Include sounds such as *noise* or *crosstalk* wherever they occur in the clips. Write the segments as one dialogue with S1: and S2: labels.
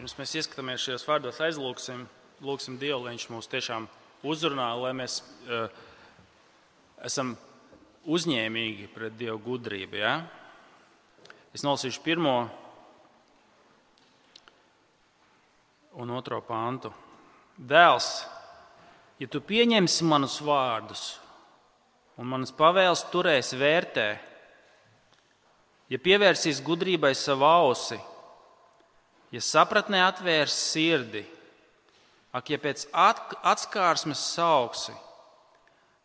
S1: Pirms mēs ieskatāmies šajos vārdos, aizlūgsim lūgsim Dievu, lai Viņš mūs tiešām uzrunā, lai mēs uh, esam uzņēmīgi pret Dieva gudrību. Ja? Es nolasīšu pirmo un otro pāntu. Dēls, ja tu pieņemsi manus vārdus un manas pavēles turēsi vērtē, ja pievērsīs gudrībai savu ausi, ja sapratnē atvērs sirdi, ak, ja pēc atskārsmes sauksi,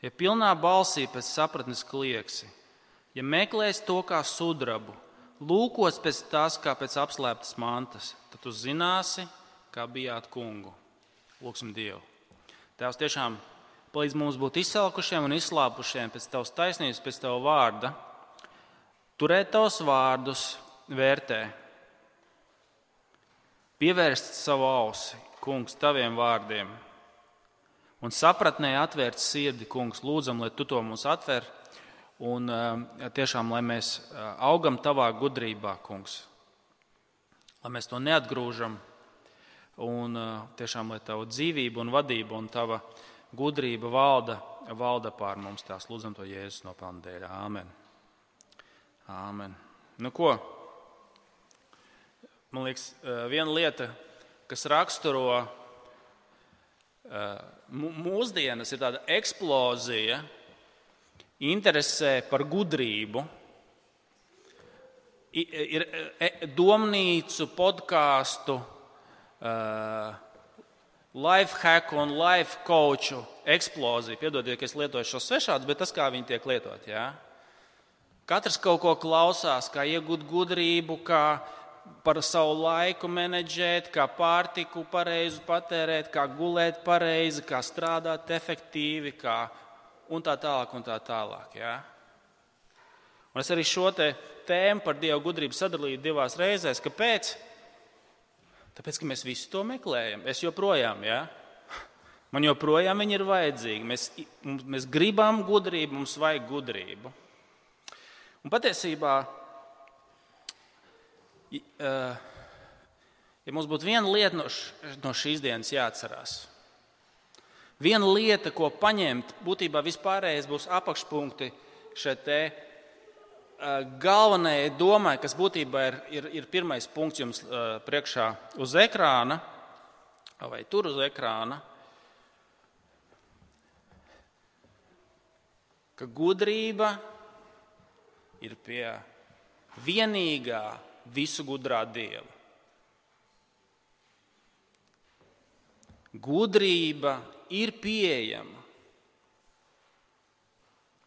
S1: ja pilnā balsī pēc sapratnes klieksi, ja meklēs to kā sudrabu, lūkos pēc tās kā pēc apslēptas mantas, tad tu zināsi, kā bijāt kungu. Lūksim Dievu. Tēvs tiešām palīdz mums būt izsalkušiem un izslāpušiem pēc tavas taisnības, pēc tava vārda. Turēt tavus vārdus, vērtē, pievērst savu ausi, kungs, taviem vārdiem. Un sapratnē atvērt sirdi, kungs, lūdzam, lai tu to mums atver. Un tiešām, lai mēs augam tavā gudrībā, kungs. Lai mēs to neatgrūžam. Un tiešām, lai tava dzīvība un vadība un tava gudrība valda, valda pār mums. Tās lūdzam to Jēzus no pandēļa. Āmen. Āmen. Nu ko? Man liekas, viena lieta, kas raksturo mūsdienas, ir tāda eksplozija, interesē par gudrību. Ir domnīcu, podkāstu, life hack un life coachu eksplozija. Piedodiet, ka es lietoju šos svešādus, bet tas, kā viņi tiek lietot. Ja? Katrs kaut ko klausās, kā iegūt gudrību, kā par savu laiku menedžēt, kā pārtiku pareizi patērēt, kā gulēt pareizi, kā strādāt efektīvi, kā un tā tālāk. Un tā tālāk ja? un es arī šo tēmu par dievu gudrību sadalīju divās reizēs. Kāpēc? Tāpēc, ka mēs visi to meklējam. Es joprojām, ja? man joprojām ir vajadzīgi. Mēs, mēs gribam gudrību, mums vajag gudrību. Un patiesībā ja mums būtu viena lieta no, š, no šīs dienas jāatcerās, viena lieta, ko paņemt, būtībā vispārējais būs apakšpunkti šeit te galvenajai domai, kas būtībā ir, ir, ir pirmais punkts jums priekšā uz ekrāna vai tur uz ekrāna. Ka gudrība ir pie vienīgā visu gudrā dieva. Gudrība ir pieejama.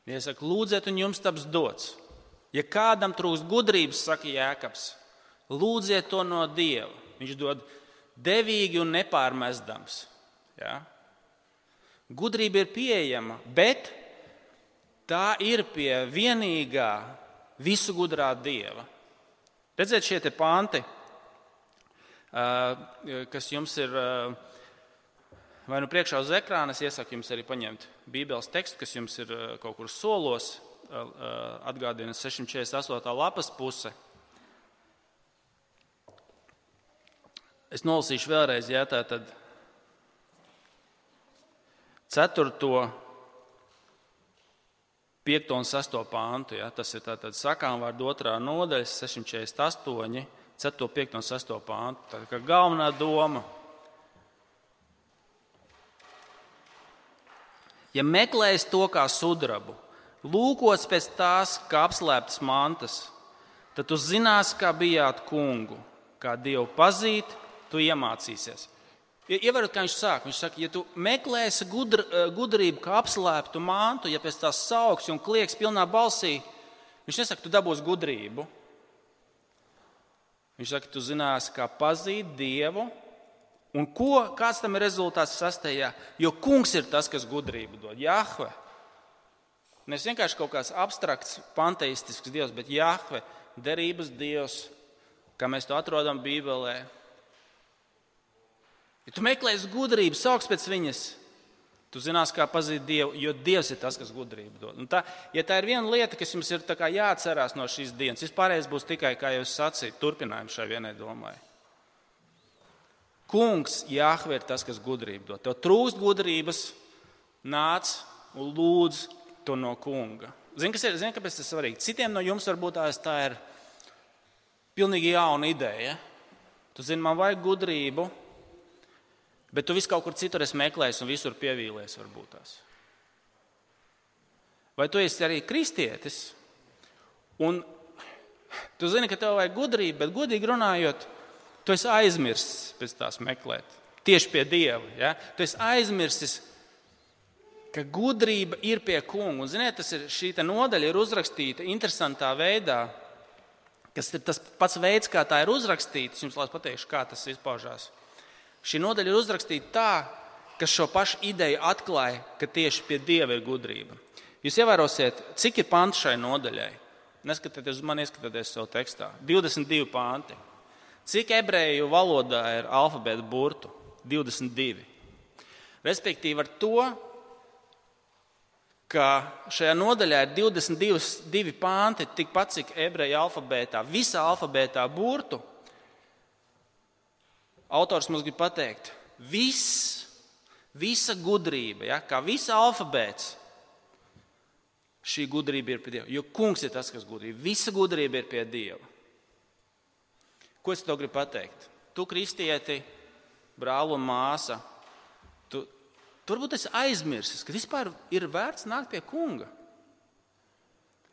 S1: Iesaka, lūdziet, un jums taps dots. Ja kādam trūkst gudrības, saka Jēkabs, lūdziet to no Dieva. Viņš dod devīgi un nepārmestams. Ja? Gudrība ir pieejama, bet tā ir pie vienīgā visu gudrā Dieva. Redziet, šie panti, kas jums ir vai nu priekšā uz ekrāna, es iesaku jums arī paņemt Bībeles tekstu, kas jums ir kaut kur solos, atgādina 648. lapas puse. Es nolasīšu vēlreiz, ja tā tad 4. 5 un 6 pāntu. Ja? Tas ir tātad sakām vārdu otrā nodaļa, 648, 4, 5 un 6 pāntu. Tā kā galvenā doma. Ja meklēs to kā sudrabu, lūkos pēc tās kā apslēptas mantas, tad tu zinās, kā bijāt kungu, kā Dievu pazīt, tu iemācīsies. Ievērot, kā viņš saka, viņš saka, ja tu meklēsi gudr, eh, gudrību, kā apslēptu mantu, ja pēc tās sauks un klieks pilnā balsī, viņš nesaka, tu dabūsi gudrību. Viņš saka, tu zināsi, kā pazīt Dievu un ko, kāds tam ir rezultāts sastajā. Jo kungs ir tas, kas gudrību dod. Jahve. Nevis vienkārši kaut kāds abstrakts, panteistisks dievs, bet Jahve, derības dievs, kā mēs to atrodam Bībelē, Ja tu meklēsi gudrību, sauc pēc viņas, tu zinās, kā pazīt Dievu, jo Dievs ir tas, kas gudrību dod. Un tā, ja tā ir viena lieta, kas jums ir jāatcerās no šīs dienas, vispārējais būs tikai, kā jau es sacīju, turpinājums šai vienai domai. Kungs, Jāhve, ir tas, kas gudrību dod. Tev trūkst gudrības, nāc un lūdz to no kunga. Zini, kas ir? Zini, kāpēc tas ir svarīgi? Citiem no jums varbūt tā ir pilnīgi jauna ideja. Tu zini, man vajag gudrību, bet tu vis kaut kur citur esi meklējis un visur pievīlies varbūt tās. Vai tu esi arī kristietis? Un tu zini, ka tev vajag gudrību, bet godīgi runājot, tu esi aizmirsis pēc tās meklēt. Tieši pie Dieva. Ja? Tu esi aizmirsis, ka gudrība ir pie kunga. Un, ziniet, tas ir, šī nodaļa ir uzrakstīta interesantā veidā, kas ir tas pats veids, kā tā ir uzrakstīta. Es jums pateikšu, kā tas izpaužās. Šī nodaļa ir uzrakstīta tā, kas šo pašu ideju atklāja, ka tieši pie Dieva ir gudrība. Jūs ievērosiet, cik ir panti šai nodaļai. Neskatieties uz mani, ieskatieties savu tekstā. 22 panti. Cik ebreju valodā ir alfabēta burtu? 22. Respektīvi, ar to, ka šajā nodaļā ir 22 panti, tikpat cik ebreju alfabētā, visā alfabētā burtu, autors mums grib pateikt, viss, visa gudrība, ja, kā visa alfabēts, šī gudrība ir pie Dieva. Jo kungs ir tas, kas ir gudrība. Visa gudrība ir pie Dieva. Ko es tev gribu pateikt? Tu, kristieti, brāl un māsa, tu, tu varbūt esi aizmirsis, ka vispār ir vērts nākt pie kunga.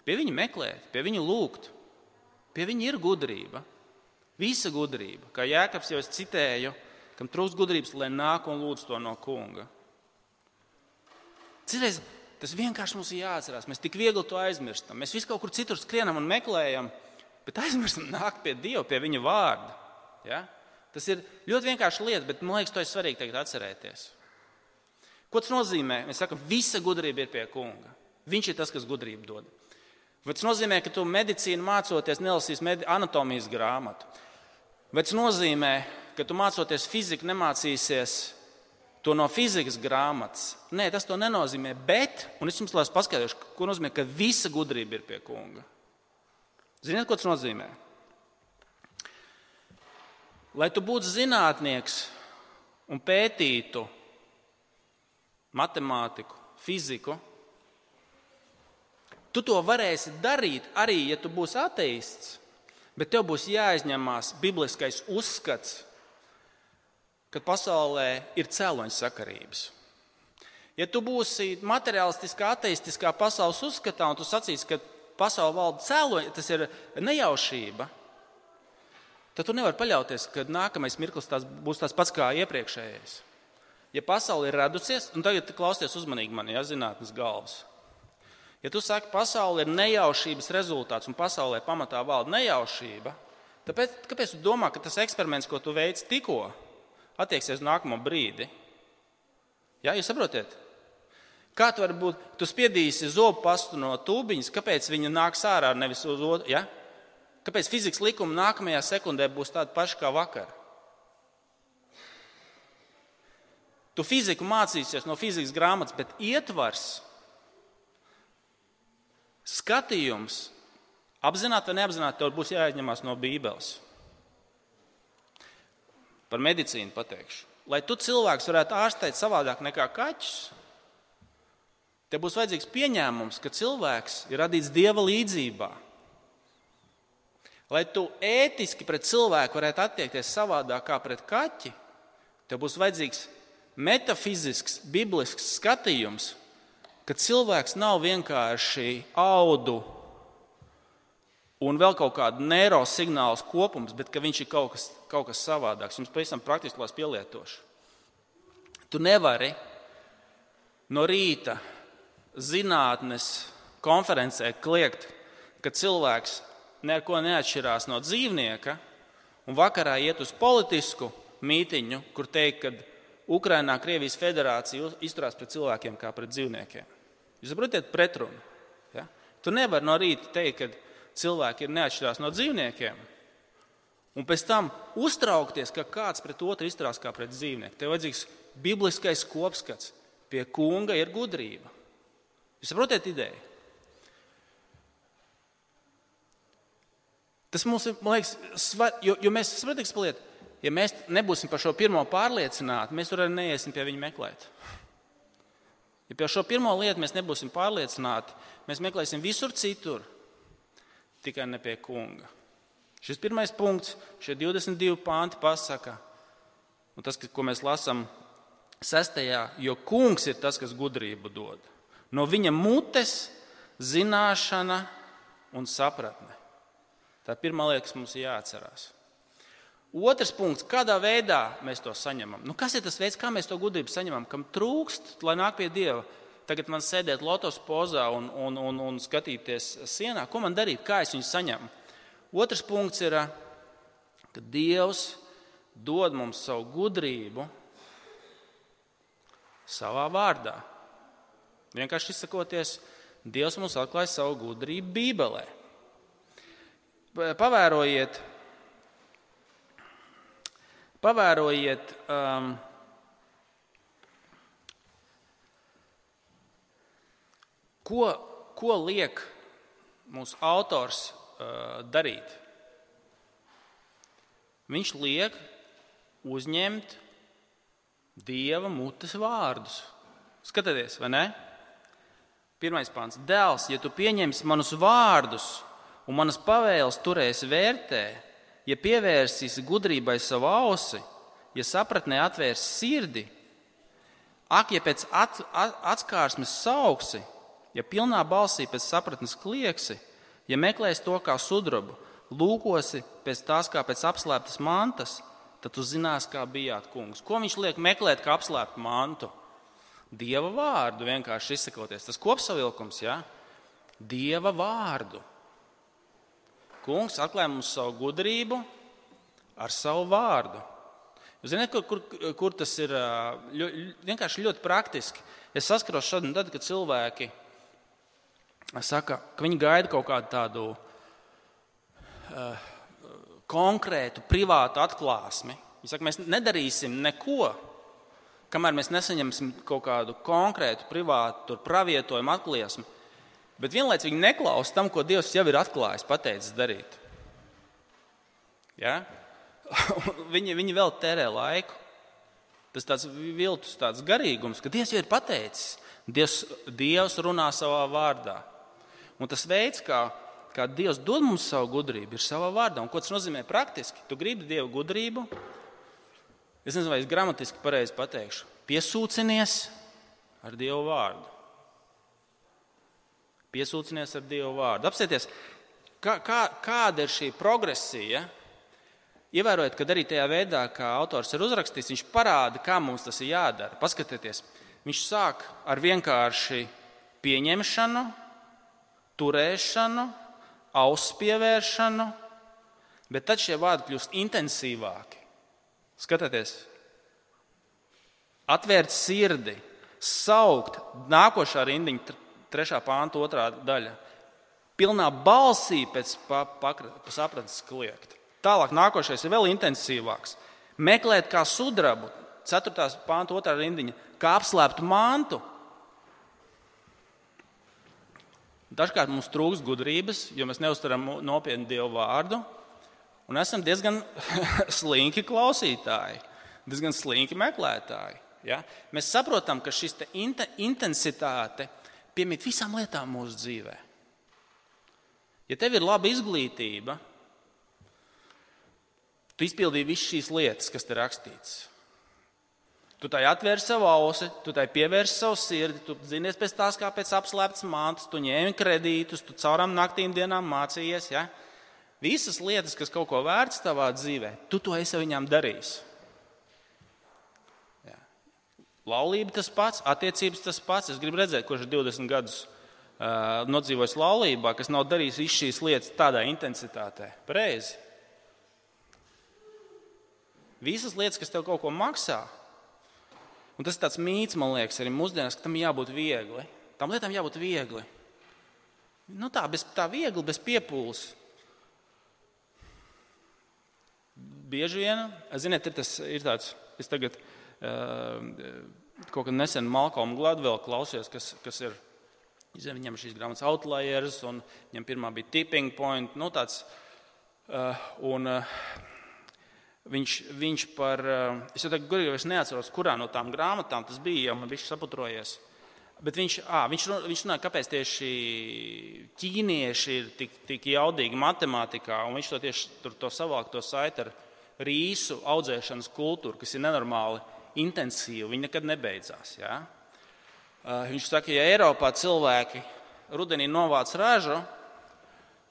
S1: Pie viņa meklēt, pie viņa lūgt. Pie viņa ir gudrība. Visa gudrība, kā Jēkabs jau es citēju, kam trūkst gudrības, lai nāk un lūdz to no kunga. Citreiz tas vienkārši mums ir jāatcerās. Mēs tik viegli to aizmirstam. Mēs visu kaut kur citur skrienam un meklējam, bet aizmirstam nākt pie Dieva, pie Viņa vārda. Ja? Tas ir ļoti vienkārši lieta, bet man liekas, to ir svarīgi tagad atcerēties. Ko tas nozīmē? Mēs sakām, visa gudrība ir pie kunga. Viņš ir tas, kas gudrību dod. Vai tas nozīmē, ka tu medicīnu mācoties, nelasīsi anatomijas grāmatu? Vai tas nozīmē, ka tu mācoties fiziku, nemācīsies to no fizikas grāmatas? Nē, tas to nenozīmē. Bet, un es jums paskaidrošu, ko nozīmē, ka visa gudrība ir pie kunga. Ziniet, ko tas nozīmē? Lai tu būtu zinātnieks un pētītu matemātiku, fiziku, tu to varēsi darīt arī, ja tu būsi ateists, bet tev būs jāizņemās bibliskais uzskats, ka pasaulē ir cēloņa sakarības. Ja tu būsi materiālistiskā, ateistiskā pasaules uzskatā, un tu sacīsi, ka pasaule valda cēloņa, tas ir nejaušība, tad tu nevari paļauties, ka nākamais mirklis tās būs tāds pats kā iepriekšējais. Ja pasaule ir radusies, un tagad klausieties uzmanīgi man, ja zinātnes galvas. Ja tu saki, pasaule ir nejaušības rezultāts un pasaulē pamatā valda nejaušība, tad kāpēc tu domā, ka tas eksperiments, ko tu veici tikko, attieksies uz nākamo brīdi? Jā, jūs saprotat? Kā tu vari būt, tu spiedīsi zobu pastu no tūbiņas, kāpēc viņa nāks ārā nevis uz otru? Ja? Kāpēc fizikas likumi nākamajā sekundē būs tādi paši kā vakar? Tu fiziku mācīsies no fizikas grāmatas, bet ietvars, skatījums, apzināti vai neapzināti, tev būs jāizņemās no Bībeles. Par medicīnu pateikšu. Lai tu cilvēks varētu ārstēt savādāk nekā kaķus, Te būs vajadzīgs pieņēmums, ka cilvēks ir radīts dieva līdzjūtībā. Lai tu ētiski pret cilvēku varētu attiekties savādāk kā pret kaķi, tev būs vajadzīgs metafizisks, biblisks skatījums, ka cilvēks nav vienkārši audu un vēl kaut kāda neirosignāls kopums, bet ka viņš ir kaut kas, kaut kas savādāks. Jums pavisam praktiski tās pielietošu. Tu nevari no rīta zinātnes konferencē kliegt, ka cilvēks neko neatšķirās no dzīvnieka, un vakarā iet uz politisku mītiņu, kur teikt, ka Ukrainā Krievijas federācija izturās pret cilvēkiem kā pret dzīvniekiem. Jūs saprotat, pretrunu. Ja? Tu nevari no rīta teikt, ka cilvēki ir neatšķirās no dzīvniekiem, un pēc tam uztraukties, ka kāds pret otru izturās kā pret dzīvnieku. Tev vajadzīgs bibliskais kopskats. Pie kunga ir gudrība. Jūs saprotat ideju? Tas mums ir, man liekas, svar, jo, jo mēs saprotam, ka ja mēs nebūsim par šo pirmo pārliecināti, mēs tur arī neiesim pie viņa meklēt. Ja par šo pirmo lietu mēs nebūsim pārliecināti, mēs meklēsim visur citur, tikai ne pie kunga. Šis pirmais punkts, šie 22 panti pasaka, un tas, ko mēs lasām sestajā, jo kungs ir tas, kas gudrību dod. No viņa mutes zināšana un sapratne. Tā ir pirmā lieta, kas mums ir jāatcerās. Otrs punkts, kādā veidā mēs to saņemam. Nu, kas ir tas veids, kā mēs to gudrību saņemam, kam trūkst, lai nāk pie Dieva? Tagad man sēdēt lotos pozā un, un, un, un skatīties sienā, ko man darīt, kā es viņu saņemu. Otrs punkts ir, ka Dievs dod mums savu gudrību savā vārdā. Vienkārši izsakoties, Dievs mums atklāja savu gudrību Bībelē. Pavērojiet, pavērojiet um, ko, ko liek mūsu autors uh, darīt. Viņš liek uzņemt dieva mutes vārdus. Skatieties, vai ne? Pirmais pāns. Dēls, ja tu pieņemsi manus vārdus un manas pavēles turēsi vērtē, ja pievērsīsi gudrībai savu ausi, ja sapratnē atvērsi sirdi, ak, ja pēc at, at, atskārsmes sauksi, ja pilnā balsī pēc sapratnes klieksi, ja meklēsi to kā sudrabu, lūkosi pēc tās kā pēc apslēptas mantas, tad tu zinās, kā bijāt kungs. Ko viņš liek meklēt, kā apslēpt mantu? Dieva vārdu vienkārši izsakoties. Tas kopsavilkums, ja? Dieva vārdu. Kungs atklāja mums savu gudrību ar savu vārdu. Jūs zināt, kur, kur, kur tas ir ļo, vienkārši ļoti praktiski. Es saskaros šodien, tad, kad cilvēki saka, ka viņi gaida kaut kādu tādu uh, konkrētu, privātu atklāsmi. Viņi saka, mēs nedarīsim neko, kamēr mēs nesaņemsim kaut kādu konkrētu, privātu pravietojumu, atklāsmi. Bet vienlaikus viņi neklausa tam, ko Dievs jau ir atklājis, pateicis darīt. Ja? *laughs* viņi, viņi vēl tērē laiku. Tas tāds viltus, tāds garīgums, ka Dievs jau ir pateicis. Dievs, Dievs runā savā vārdā. Un tas veids, kā, kā Dievs dod mums savu gudrību, ir savā vārdā. Un ko tas nozīmē praktiski? Tu gribi Dieva gudrību. Es nezinu, vai es gramatiski pareizi pateikšu. Piesūcinies ar Dieva vārdu. Piesūcinies ar Dieva vārdu. Apsieties, kā, kā, kāda ir šī progresija. Ievērojot, ka arī tajā veidā, kā autors ir uzrakstījis, viņš parāda, kā mums tas ir jādara. Paskatieties, viņš sāk ar vienkārši pieņemšanu, turēšanu, auspievēršanu, bet tad šie vārdi kļūst intensīvāki. Skatieties, atvērt sirdi, saukt, nākošā rindiņa, trešā pānta, otrā daļa. Pilnā balsī pēc sapratnes kliegt. Tālāk nākošais ir vēl intensīvāks. Meklēt kā sudrabu, 4. pānta, otrā rindiņa, kā apslēptu mantu, Dažkārt mums trūks gudrības, jo mēs neuztaram nopietni Dievu vārdu, un esam diezgan *laughs* slinki klausītāji, diezgan slinki meklētāji. Ja? Mēs saprotam, ka šis intensitāte piemīt visām lietām mūsu dzīvē. Ja tev ir laba izglītība, tu izpildīji visas šīs lietas, kas te rakstīts. Tu tai atvēri savu ausi, tu tai pievērsi savu sirdi, tu zinies pēc tās kā pēc apslēptas mantas, tu ņēmi kredītus, tu caurām naktīm dienām mācījies. Ja? Visas lietas, kas kaut ko vērts tavā dzīvē, tu to esi viņām darījis. Laulība tas pats, attiecības tas pats. Es gribu redzēt, kurš ir 20 gadus uh, nodzīvojis laulībā, kas nav darījis visas šīs lietas tādā intensitātē. Pareizi. Visas lietas, kas tev kaut ko maksā, Un tas ir tāds mīts, man liekas, arī mūsdienās, ka tam jābūt viegli. Tam lietām jābūt viegli. Nu tā, bez, tā viegli, bez piepūles. Bieži vien, ziniet, ir, tas, ir tāds, es tagad uh, kaut kad nesen Malcolm Gladwell klausījos, kas, kas ir, viņam šīs grāmatas outliers, un viņam pirmā bija tipping point, nu tāds, uh, un uh, Viņš, viņš par, eh, es jau tagad gudīgi neatceros, kurā no tām grāmatām tas bija, jau man bija saputrojies. Bet viņš, à, viņš, viņš runāja, kāpēc tieši ķīnieši ir tik, tik jaudīgi matemātikā, un viņš to tieši tur to savāk to saita ar rīsu audzēšanas kultūru, kas ir nenormāli intensīva, viņa nekad nebeidzās. Ja? Viņš saka, ja Eiropā cilvēki rudenī novāc ražu,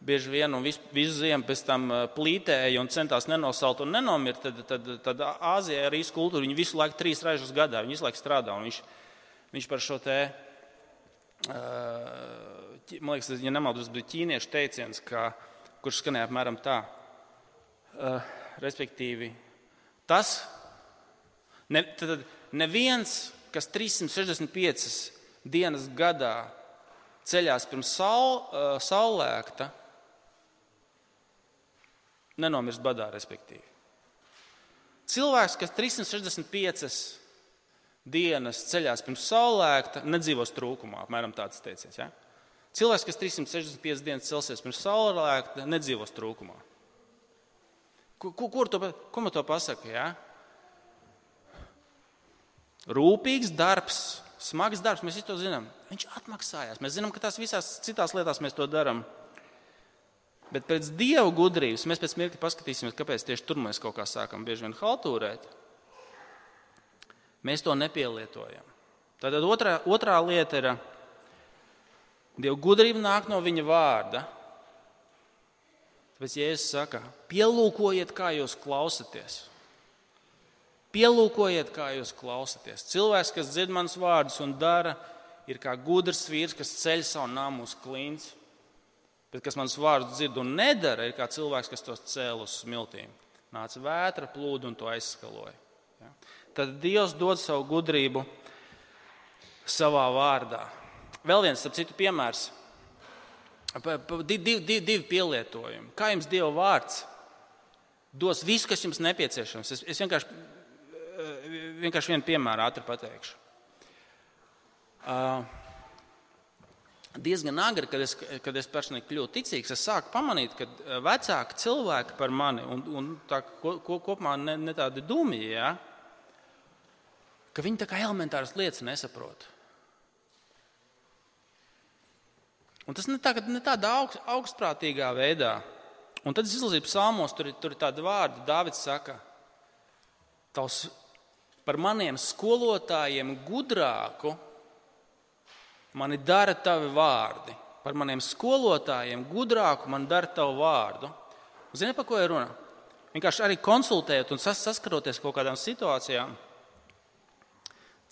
S1: bieži vien un visu, visu ziemu pēc tam plītēja un centās nenosalt un nenomirt, tad, tad, tad Āzijā arī kultūra, viņi visu laiku trīs ražas gadā, viņi visu laiku strādā. Viņš, viņš par šo te, man liekas, ja nemaldos, bija ķīniešu teiciens, ka, kurš skanēja apmēram tā. Respektīvi, tas ne, tad neviens, kas 365 dienas gadā ceļās pirms saul, saulēkta, nenomirs badā, respektīvi. Cilvēks, kas 365 dienas ceļās pirms saulēkta, nedzīvos trūkumā, apmēram tāds teiciens. Ja? Cilvēks, kas 365 dienas celsies pirms saulēkta, nedzīvos trūkumā. Kur, kur to, ko man to pasaka? Ja? Rūpīgs darbs, smags darbs, mēs to zinām. Viņš atmaksājās. Mēs zinām, ka tās visās citās lietās mēs to darām. Bet pēc dieva gudrības mēs pēc mirkļa paskatīsimies, kāpēc tieši tur mēs kaut kā sākam bieži vien haltūrēt. Mēs to nepielietojam. Tātad otrā, otrā lieta ir, Dieva gudrība nāk no viņa vārda. Tāpēc Jēzus saka, pielūkojiet, kā jūs klausāties. Pielūkojiet, kā jūs klausāties. Cilvēks, kas dzird manus vārdus un dara, ir kā gudrs vīrs, kas ceļ savu namu uz klints bet kas manas vārdus dzird un nedara, ir kā cilvēks, kas tos cēl uz smiltīm. Nāca vētra, plūdu un to aizskaloja. Ja? Tad Dievs dod savu gudrību savā vārdā. Vēl viens, ap citu piemērs. Divi, divi, divi pielietojumi. Kā jums Dieva vārds dos visu, kas jums nepieciešams? Es, es vienkārši, vienkārši vienu piemēru ātri pateikšu. Uh, diezgan agri, kad es, kad es personīgi kļuvu ticīgs, es sāku pamanīt, ka eh, vecāki cilvēki par mani, un, un tā ko, ko, kopumā ne, ne tādi dumji, ja, ka viņi tā kā elementāras lietas nesaprot. Un tas ne, tā, ne tādā augst, augstprātīgā veidā. Un tad es izlasīju psalmos, tur, tur ir tādi vārdi, Dāvids saka, tavs par maniem skolotājiem gudrāku mani dara tavi vārdi. Par maniem skolotājiem gudrāku man dara tavu vārdu. Zini, par ko ir runa? Vienkārši arī konsultējot un sas saskaroties kaut kādām situācijām.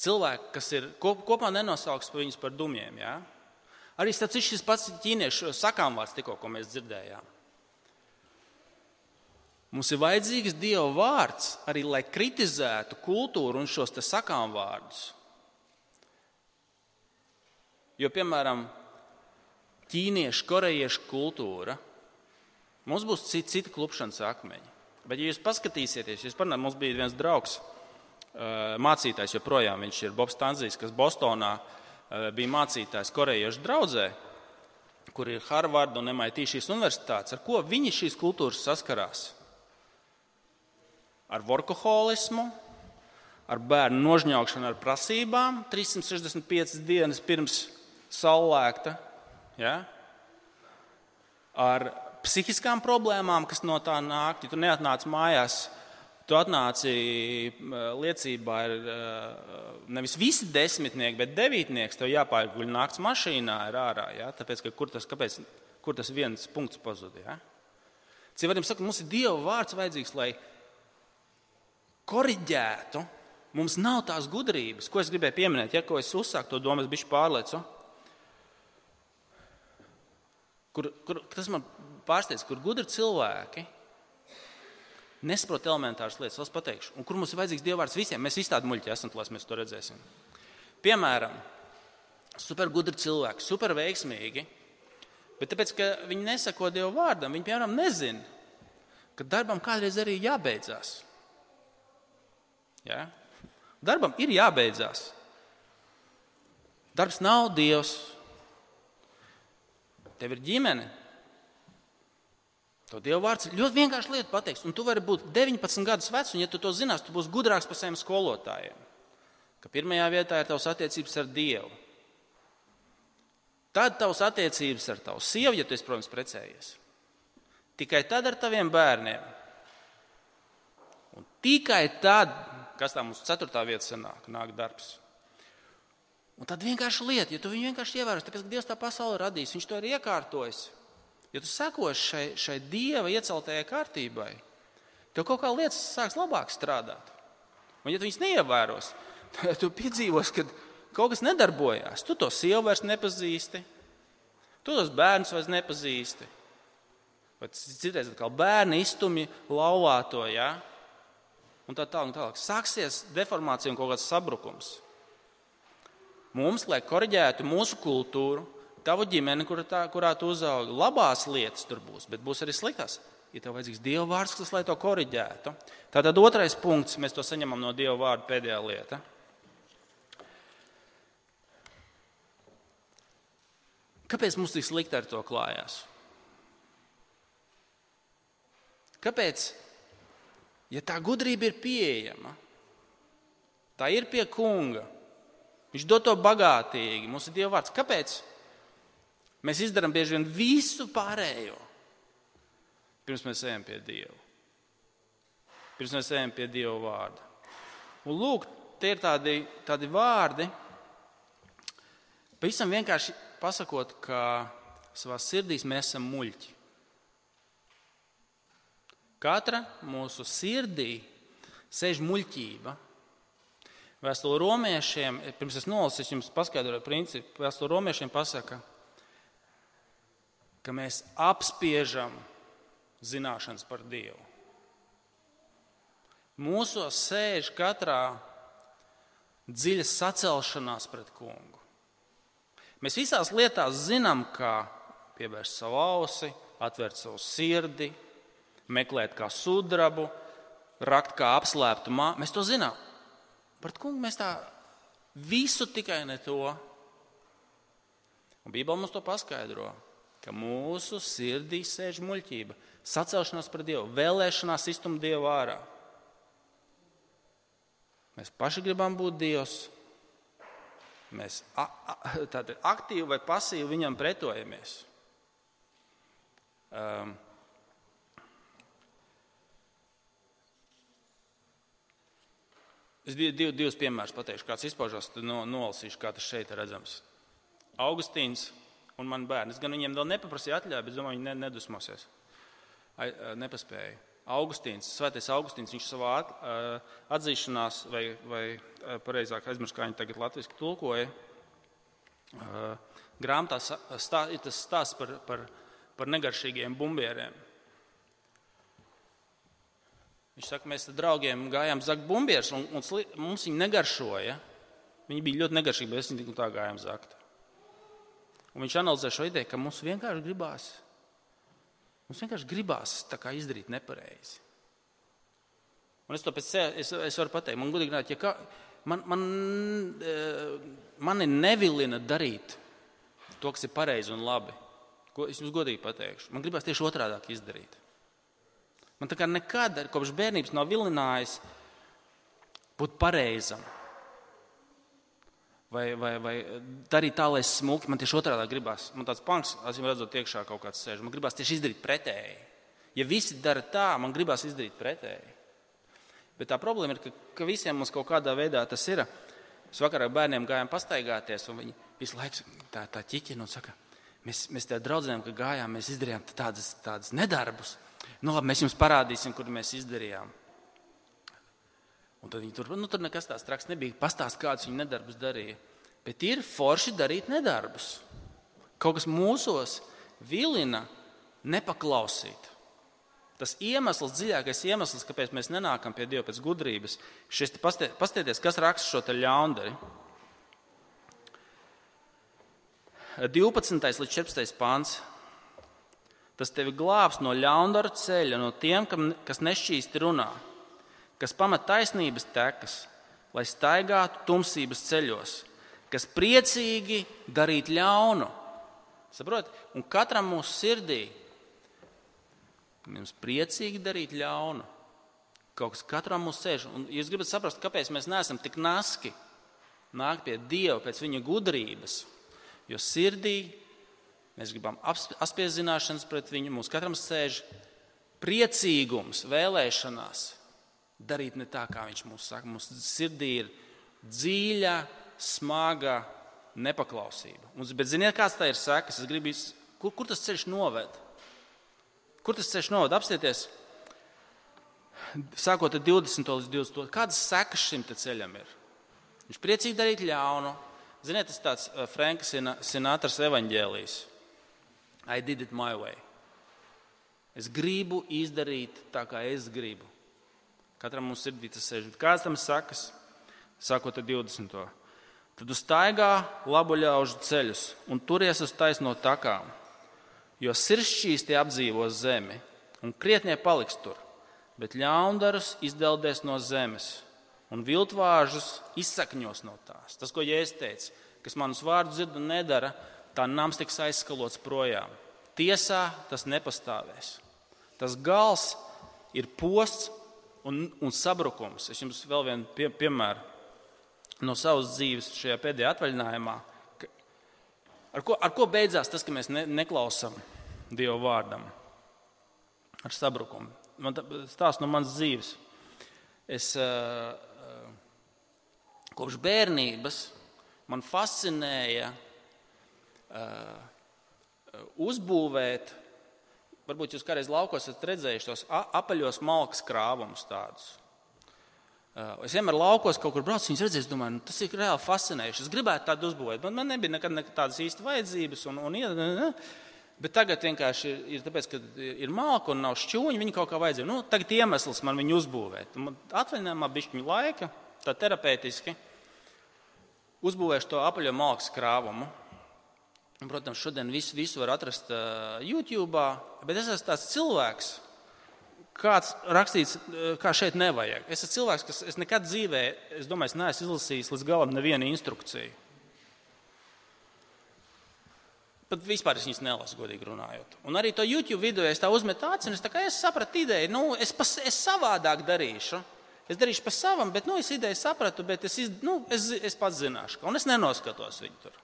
S1: Cilvēki, kas ir kop, kopā nenosauks par viņus par dumjiem. Ja? Arī tas ir šis pats ķīniešu sakām vārds, tikko, ko mēs dzirdējām. Mums ir vajadzīgs Dieva vārds arī, lai kritizētu kultūru un šos sakām vārdus. Jo, piemēram, ķīniešu, korejiešu kultūra, mums būs citi, citi klupšanas akmeņi. Bet, ja jūs paskatīsieties, jūs parunājat, mums bija viens draugs, mācītājs joprojām, viņš ir Bobs Tanzijs, kas Bostonā bija mācītājs korejiešu draudzē, kur ir Harvard un MIT šīs universitātes. Ar ko viņi šīs kultūras saskarās? Ar workoholismu, ar bērnu nožņaukšanu ar prasībām 365 dienas pirms saulēkta, ja? ar psihiskām problēmām, kas no tā nāk. Ja tu neatnāc mājās, tu atnāci liecībā, ir nevis visi desmitnieki, bet devītnieks. Tev jāpārguļ naktas mašīnā, ir ārā. Ja? Tāpēc, kur tas, kāpēc, kur tas viens punkts pazuda? Ja? Cilvēkiem saka, mums ir Dieva vārds vajadzīgs, lai koriģētu. Mums nav tās gudrības, ko es gribēju pieminēt, ja ko es uzsāku to domu, es biju pārlieku kur, kur tas man pārsteidz, kur gudri cilvēki nesaprot elementāras lietas. Es pateikšu, un kur mums ir vajadzīgs dievvvārds visiem. Mēs visi tādi muļķi esam, lai mēs to redzēsim. Piemēram, supergudri cilvēki, superveiksmīgi, bet tāpēc, ka viņi nesako dievu vārdam, viņi piemēram nezina, ka darbam kādreiz arī jābeidzās. Ja? Darbam ir jābeidzās. Darbs nav dievs, Tev ir ģimene. To Dieva vārds ļoti vienkārši lieta pateiks. Un tu vari būt 19 gadus vecs, un ja tu to zinās, tu būsi gudrāks par saviem skolotājiem. Ka pirmajā vietā ir tavs attiecības ar Dievu. Tad tavs attiecības ar tavu sievu, ja tu esi, protams, precējies. Tikai tad ar taviem bērniem. Un tikai tad, kas tā mums ceturtā vieta sanāk, nāk darbs. Un tad vienkārši lieta, ja tu viņu vienkārši ievērosi, tāpēc, ka Dievs tā pasauli radīs, viņš to ir iekārtojis. Ja tu sekosi šai, šai dieva ieceltajai kārtībai, tev kaut kā lietas sāks labāk strādāt. Un, ja tu viņus neievēros, tad *laughs* tu piedzīvos, ka kaut kas nedarbojās. Tu to sievu vairs nepazīsti, tu tos bērnus vairs nepazīsti. Vai citreiz atkal bērni iztumj laulāto, ja? Un tā tālāk. Tā, tā. Sāksies deformācija un kaut kāds sabrukums. Mums, lai korģētu mūsu kultūru, tavu ģimeni, kur tā, kurā tu uzaugi, labās lietas tur būs, bet būs arī sliktās. Ir ja tev vajadzīgs Dieva vārds, kas lai to korģētu. Tātad otrais punkts, mēs to saņemam no Dieva vārda pēdējā lieta. Kāpēc mums tik slikti ar to klājās? Kāpēc, ja tā gudrība ir pieejama, tā ir pie kunga, viņš dod to bagātīgi, mums ir Dieva vārds, kāpēc? Mēs izdarām bieži vien visu pārējo, pirms mēs ejam pie Dieva. Pirms mēs ejam pie Dieva vārda. Un lūk, tie ir tādi, tādi vārdi, pavisam vienkārši pasakot, ka savā sirdīs mēs esam muļķi. Katra mūsu sirdī sēž muļķība. Vēstule romiešiem, pirms es nolasīšu, jums paskaidroju principu. Vēstule romiešiem pasaka, ka mēs apspiežam zināšanas par Dievu. Mūsos sēž katrā dziļa sacelšanās pret kungu. Mēs visās lietās zinām, kā pievērst savu ausi, atvērt savu sirdi, meklēt kā sudrabu, rakt kā apslēptu māju. Mēs to zinām. Pret kungu mēs tā visu tikai ne to. Un Bībele mums to paskaidro ka mūsu sirdī sēž muļķība, sacelšanās pret Dievu, vēlēšanās iztumt Dievu ārā. Mēs paši gribam būt Dievs. Mēs tātad aktīvi vai pasīvi viņam pretojamies. Um, Es div, div, divus piemērus pateikšu, kāds izpaužās, tad no, nolasīšu, kā tas šeit ir redzams. Augustīns un man bērni. Es gan viņiem vēl nepaprasīju atļauju, bet domāju, viņi nedusmosies. Nepaspēju. Augustīns, Svētais Augustīns, viņš savā atzīšanās, vai, vai pareizāk aizmirst, kā viņi tagad latviešu tulkoja, grāmatā stā, ir tas stāsts par, par, par negaršīgiem bumbieriem. Viņš saka, mēs ar draugiem gājām zakt bumbierus, un, un mums viņi negaršoja. Viņi bija ļoti negaršīgi, bet mēs tā gājām zakt. Un viņš analizē šo ideju, ka mums vienkārši gribās, mums vienkārši gribās izdarīt nepareizi. Un es to pēc sevis es, es varu pateikt, man gudīgi nāk, ja kā, man, man, eh, mani nevilina darīt to, kas ir pareizi un labi. Ko es jums godīgi pateikšu. Man gribās tieši otrādi izdarīt. Man tā kā nekad kopš bērnības nav vilinājis būt pareizam vai, vai, vai darīt tā, lai es smulki. Man tieši otrādi gribās. Man tāds panks, acīm redzot, iekšā kaut kāds sēž. Man gribās tieši izdarīt pretēji. Ja visi dara tā, man gribās izdarīt pretēji. Bet tā problēma ir, ka, ka visiem mums kaut kādā veidā tas ir. Es vakarā bērniem gājām pastaigāties, un viņi visu laiku tā, tā ķiķina un saka, mēs, mēs tā draudzinājām, ka gājām, mēs izdarījām tādas, tādas nedarbus. Nu, labi, mēs jums parādīsim, kur mēs izdarījām. Un tad viņi tur, nu, tur nekas tāds traks nebija. Pastāst, kādus viņi nedarbus darīja. Bet ir forši darīt nedarbus. Kaut kas mūsos vilina nepaklausīt. Tas iemesls, dziļākais iemesls, kāpēc mēs nenākam pie Dieva pēc gudrības, šis pastieties, kas raksta šo ļaundari. 12. līdz 14. pāns. Tas tevi glābs no ļaundaru ceļa, no tiem, kas nešķīsti runā kas pamet taisnības tekas, lai staigātu tumsības ceļos, kas priecīgi darīt ļaunu. Saprot? Un katram mūsu sirdī Mums priecīgi darīt ļaunu. Kaut kas katram mums sēž. Un jūs gribat saprast, kāpēc mēs neesam tik naski nākt pie Dieva pēc viņa gudrības. Jo sirdī mēs gribam apspiest zināšanas pret viņu. Mums katram sēž priecīgums, vēlēšanās darīt ne tā, kā viņš mums saka. Mums sirdī ir dziļa, smaga nepaklausība. Un, bet ziniet, kāds tā ir sekas? Gribu, kur, kur tas ceļš noved? Kur tas ceļš noved? Apstieties! sākot ar 20. līdz 20. Kādas sekas šim ceļam ir? Viņš priecīgi darīt ļaunu. Ziniet, tas tāds uh, Franka Sinatras evaņģēlijs. I did it my way. Es gribu izdarīt tā, kā es gribu. Katram mums ir tas sež. Kāds tam sakas? Sākot ar 20. Tad uztaigā labu ļaužu ceļus un turies uz taisno takām, jo sirdsčīs tie apdzīvos zemi un krietnie paliks tur bet ļaundarus izdeldēs no zemes un viltvāžus izsakņos no tās. Tas, ko Jēzus teica, kas manus vārdus dzird un nedara, tā nams tiks aizskalots projām. Tiesā tas nepastāvēs. Tas gals ir posts un, un sabrukums. Es jums vēl vienu pie, piemēru no savas dzīves šajā pēdējā atvaļinājumā. Ar ko, ar ko beidzās tas, ka mēs ne, neklausām Dieva vārdam? Ar sabrukumu man stāsts no manas dzīves. Es uh, kopš bērnības man fascinēja uh, uzbūvēt, varbūt jūs kādreiz laukos esat redzējuši tos apaļos malkas krāvumus tādus. Uh, es vienmēr laukos kaut kur braucu, viņas redzēju, domāju, nu, tas ir reāli fascinējoši. Es gribētu tādu uzbūvēt, bet man nebija nekad, nekad tādas īsti vajadzības. Un, un, un, Bet tagad vienkārši ir, ir tāpēc, ka ir malka un nav šķūņa, viņi kaut kā vajadzēja. Nu, tagad iemesls man viņu uzbūvēt. Atvaļinājumā bišķiņu laika, tā terapeitiski, uzbūvēšu to apaļo malkas krāvumu. Un, protams, šodien visu, visu var atrast uh, YouTube, bet es esmu tāds cilvēks, kāds rakstīts, kā šeit nevajag. Es esmu cilvēks, kas es nekad dzīvē, es domāju, es neesmu izlasījis līdz galam nevienu instrukciju. Pat vispār es viņas nelasu, godīgi runājot. Un arī to YouTube video es tā uzmetu acis, un es, es sapratu ideju, nu, es, pas, es savādāk darīšu. Es darīšu pa savam, bet nu, es ideju sapratu, bet es, nu, es, es pats zināšu, un es nenoskatos viņu tur.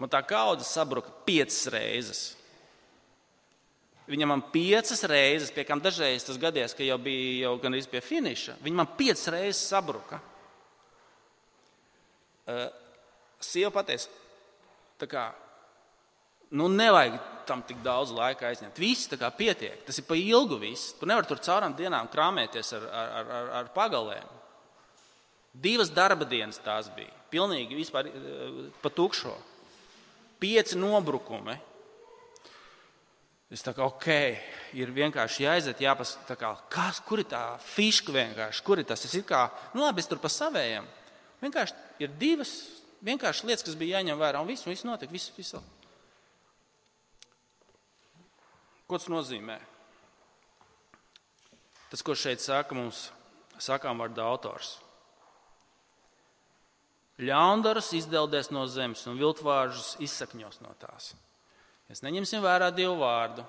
S1: Man tā kaudzes sabruka piecas reizes. Viņa man piecas reizes, pie kam dažreiz tas gadījās, ka jau bija jau gan pie finiša. Viņa man piecas reizes sabruka. Uh, Sieva pateica, Tā kā, nu, nevajag tam tik daudz laika aizņemt. Viss tā kā pietiek. Tas ir pa ilgu viss. Tu nevari tur caurām dienām krāpēties ar, ar, ar, ar pagalēm. Divas darba dienas tās bija. Pilnīgi vispār eh, pa tukšo. Pieci nobrukumi. Es tā kā ok, ir vienkārši jāiziet, jāpasaka, kas, kur ir tā fiška vienkārši, kur ir tas. Es kā, nu labi, es tur pa savējiem. Vienkārši ir divas vienkārši lietas, kas bija jāņem vērā, un viss, viss notika. Viss, viss. Ko tas nozīmē? Tas, ko šeit saka mums, sakām vārdā autors. Ļaundaras izdeldēs no zemes un viltvāržus izsakņos no tās. Mēs neņemsim vērā Dievu vārdu.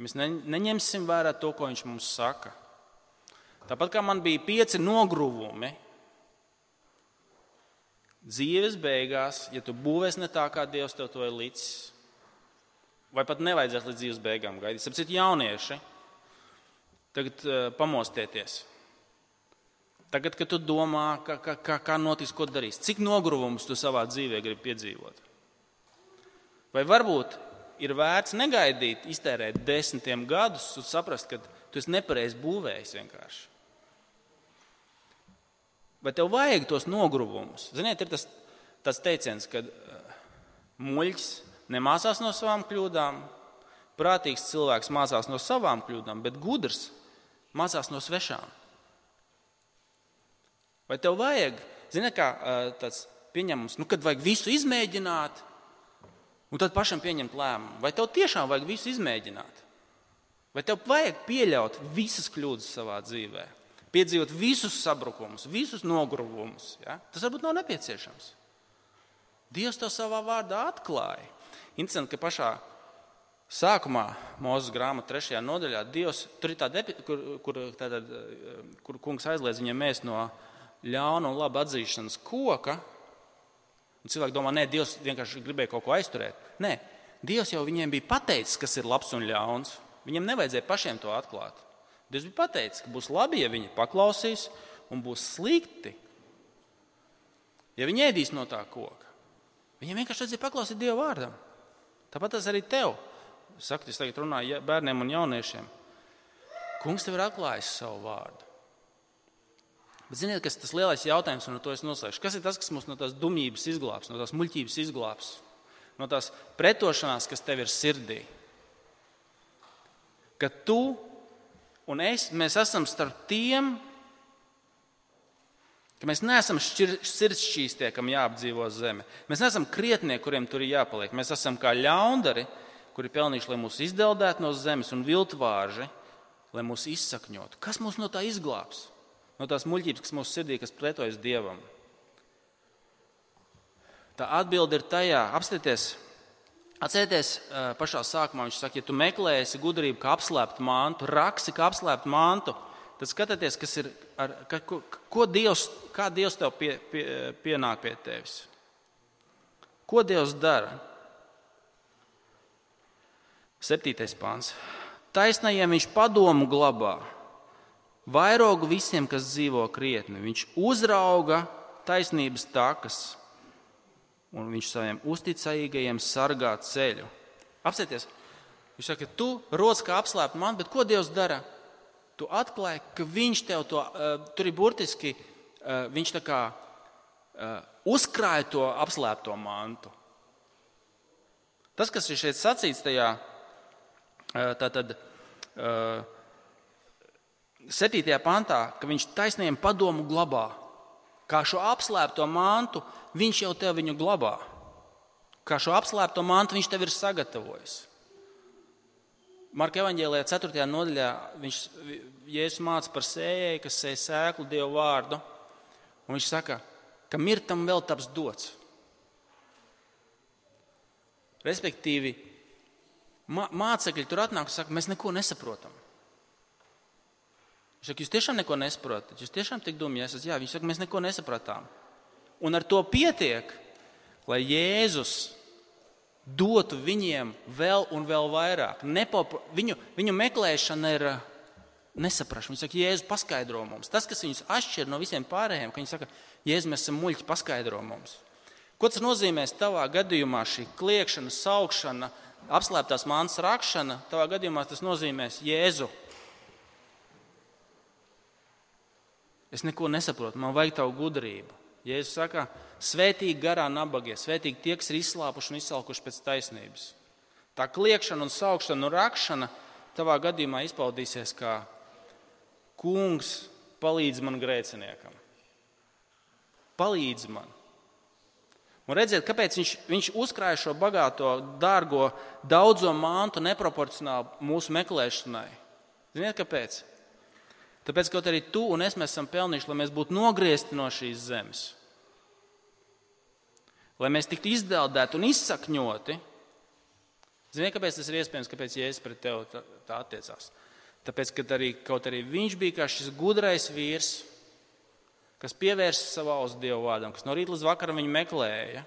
S1: Mēs ne, neņemsim vērā to, ko Viņš mums saka. Tāpat kā man bija pieci nogruvumi, dzīves beigās, ja tu būvēsi ne tā, kā Dievs tev to ir licis, vai pat nevajadzēs līdz dzīves beigām gaidīt. Sapratu, jaunieši, tagad uh, pamostieties. Tagad, kad tu domā, kā, kā, kā, kā notiks, ko darīs, cik nogruvumus tu savā dzīvē gribi piedzīvot? Vai varbūt ir vērts negaidīt, iztērēt desmitiem gadus un saprast, ka tu esi nepareizi būvējis vienkārši? Vai tev vajag tos nogruvumus? Ziniet, ir tas, tas teiciens, ka eh, muļķis nemācās no savām kļūdām, prātīgs cilvēks mācās no savām kļūdām, bet gudrs mācās no svešām. Vai tev vajag, ziniet, kā tāds pieņemums, nu, kad vajag visu izmēģināt, un tad pašam pieņemt lēmumu? Vai tev tiešām vajag visu izmēģināt? Vai tev vajag pieļaut visas kļūdas savā dzīvēm? piedzīvot visus sabrukumus, visus nogruvumus. Ja? Tas varbūt nav nepieciešams. Dievs to savā vārdā atklāja. Interesanti, ka pašā Sākumā Mozus grāmatā, trešajā nodaļā, Dievs, tur ir tāda, kur, kur, tātad, kur kungs aizliedz viņam ēst no ļauna un laba atzīšanas koka. Un cilvēki domā, nē, Dievs vienkārši gribēja kaut ko aizturēt. Nē, Dievs jau viņiem bija pateicis, kas ir labs un ļauns. Viņam nevajadzēja pašiem to atklāt. Dievs bija pateicis, ka būs labi, ja viņi paklausīs, un būs slikti, ja viņi ēdīs no tā koka. Viņiem vienkārši vajadzēja paklausīt Dieva vārdam. Tāpat tas arī tev. Saku, es tagad runāju bērniem un jauniešiem. Kungs tev ir atklājis savu vārdu. Bet ziniet, kas ir tas lielais jautājums, un ar to es noslēgšu? Kas ir tas, kas mūs no tās dumjības izglābs, no tās muļķības izglābs, no tās pretošanās, kas tev ir sirdī? Ka tu un es, mēs esam starp tiem, ka mēs neesam sirdsšķīstie, kam jāapdzīvo zeme. Mēs neesam krietnie, kuriem tur ir jāpaliek. Mēs esam kā ļaundari, kuri pelnījuši, lai mūs izdeldētu no zemes, un viltvāži, lai mūs izsakņotu. Kas mūs no tā izglābs? No tās muļķības, kas mūsu sirdī, kas pretojas Dievam. Tā atbilde ir tajā, apstāties, atcerieties, pašā sākumā viņš saka, ja tu meklēsi gudrību, kā apslēpt mantu, raksi, kā apslēpt mantu, tad skatieties, kas ir, ar, ka, ko, ko Dievs, kā Dievs tev pie, pie, pienāk pie tevis. Ko Dievs dara? Septītais pāns. Taisnajiem viņš padomu glabā, vairogu visiem, kas dzīvo krietni. Viņš uzrauga taisnības takas, un viņš saviem uzticīgajiem sargā ceļu. Apsieties, viņš saka, tu rodas kā apslēpt man, bet ko Dievs dara? Tu atklāji, ka viņš tev to, uh, tur ir burtiski, uh, viņš tā kā uh, uzkrāja to apslēpto mantu. Tas, kas ir šeit sacīts tajā, tātad. Uh, 7. pantā, ka viņš taisniem padomu glabā. Kā šo apslēpto mantu, viņš jau tev viņu glabā. Kā šo apslēpto mantu viņš tev ir sagatavojis. Marka evanģēlijā 4. nodaļā viņš Jēzus māca par sējēju, kas sēž sēklu Dievu vārdu. Viņš saka, ka mirtam vēl taps dots. Respektīvi, mācekļi tur atnāk un saka, mēs neko nesaprotam. Viņš saka, jūs tiešām neko nesaprotat, jūs tiešām tik dumi esat. Jā, viņš saka, mēs neko nesapratām. Un ar to pietiek, lai Jēzus dotu viņiem vēl un vēl vairāk. Nepop, viņu, viņu meklēšana ir uh, nesaprašana. Viņi saka, Jēzus, paskaidro mums. Tas, kas viņus atšķir no visiem pārējiem, ka viņi saka, Jēzus, mēs esam muļķi, paskaidro mums. Ko tas nozīmē tavā gadījumā, šī kliēkšana, saukšana, apslēptās mākslas rakšana? Tavā gadījumā tas nozīmēs Jēzu Es neko nesaprotu, man vajag tavu gudrību. Jēzus saka, svētīgi garā nabagie, svētīgi tie, kas ir izslāpuši un izsalkuši pēc taisnības. Tā kliēkšana, un saukšana un rakšana tavā gadījumā izpaudīsies kā kungs palīdz man grēciniekam. Palīdz man. Un redziet, kāpēc viņš, viņš uzkrāja šo bagāto, dārgo, daudzo mantu neproporcionāli mūsu meklēšanai. Ziniet, kāpēc? Tāpēc, kaut arī tu un es esam pelnījuši, lai mēs būtu nogriezti no šīs zemes, lai mēs tiktu izdeldēti un izsakņoti. Ziniet, kāpēc tas ir iespējams, kāpēc Jēzus pret tevi tā, tā attiecās? Tāpēc, ka arī, kaut arī viņš bija kā šis gudrais vīrs, kas pievērsa savu ausu Dievu vārdam, kas no rīta līdz vakaram viņu meklēja,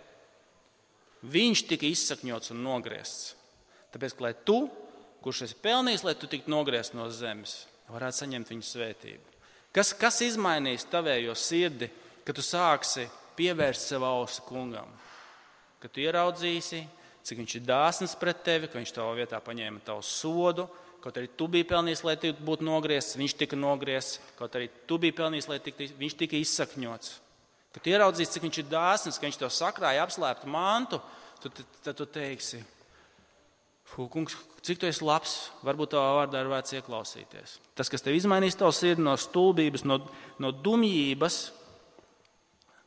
S1: viņš tika izsakņots un nogriezts. Tāpēc, lai tu, kurš esi pelnījis, lai tu tiktu nogriezts no zemes, varētu saņemt viņa svētību. Kas, kas izmainīs tavējo sirdi, kad tu sāksi pievērst sev ausi kungam? Kad tu ieraudzīsi, cik viņš ir dāsns pret tevi, ka viņš tavā vietā paņēma tavu sodu, kaut arī tu biji pelnījis, lai tu būtu nogriezts, viņš tika nogriezts, kaut arī tu biji pelnījis, lai tiktu, viņš tika izsakņots. Kad tu ieraudzīsi, cik viņš ir dāsns, ka viņš tev sakrāja apslēptu mantu, tad, tad tu teiksi, Kungs, cik tu esi labs, varbūt tavā vārdā ir vērts ieklausīties. Tas, kas tev izmainīs tavu sirdi no stulbības, no, no dumjības,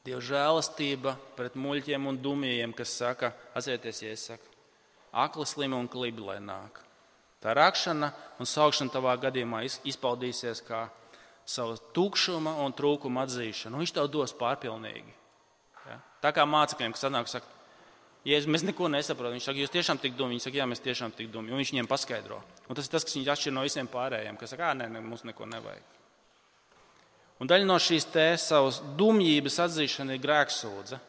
S1: Dieva žēlastība pret muļķiem un dumjiem, kas saka, atcerieties, ja es saku, akli, slimi un klibi, lai nāk. Tā rakšana un saukšana tavā gadījumā izpaudīsies kā savu tukšuma un trūkuma atzīšana. Un viņš tev dos pārpilnīgi. Ja? Tā kā mācekļiem, kas atnāk, saka, Ja mēs neko nesaprotam, viņš saka, jūs tiešām tik dumi. Viņi saka, jā, mēs tiešām tik dumi. Un viņš viņiem paskaidro. Un tas ir tas, kas viņus atšķir no visiem pārējiem, kas saka, nē, ne, mums neko nevajag. Un daļa no šīs savas dumjības atzīšana ir grēksūdzība.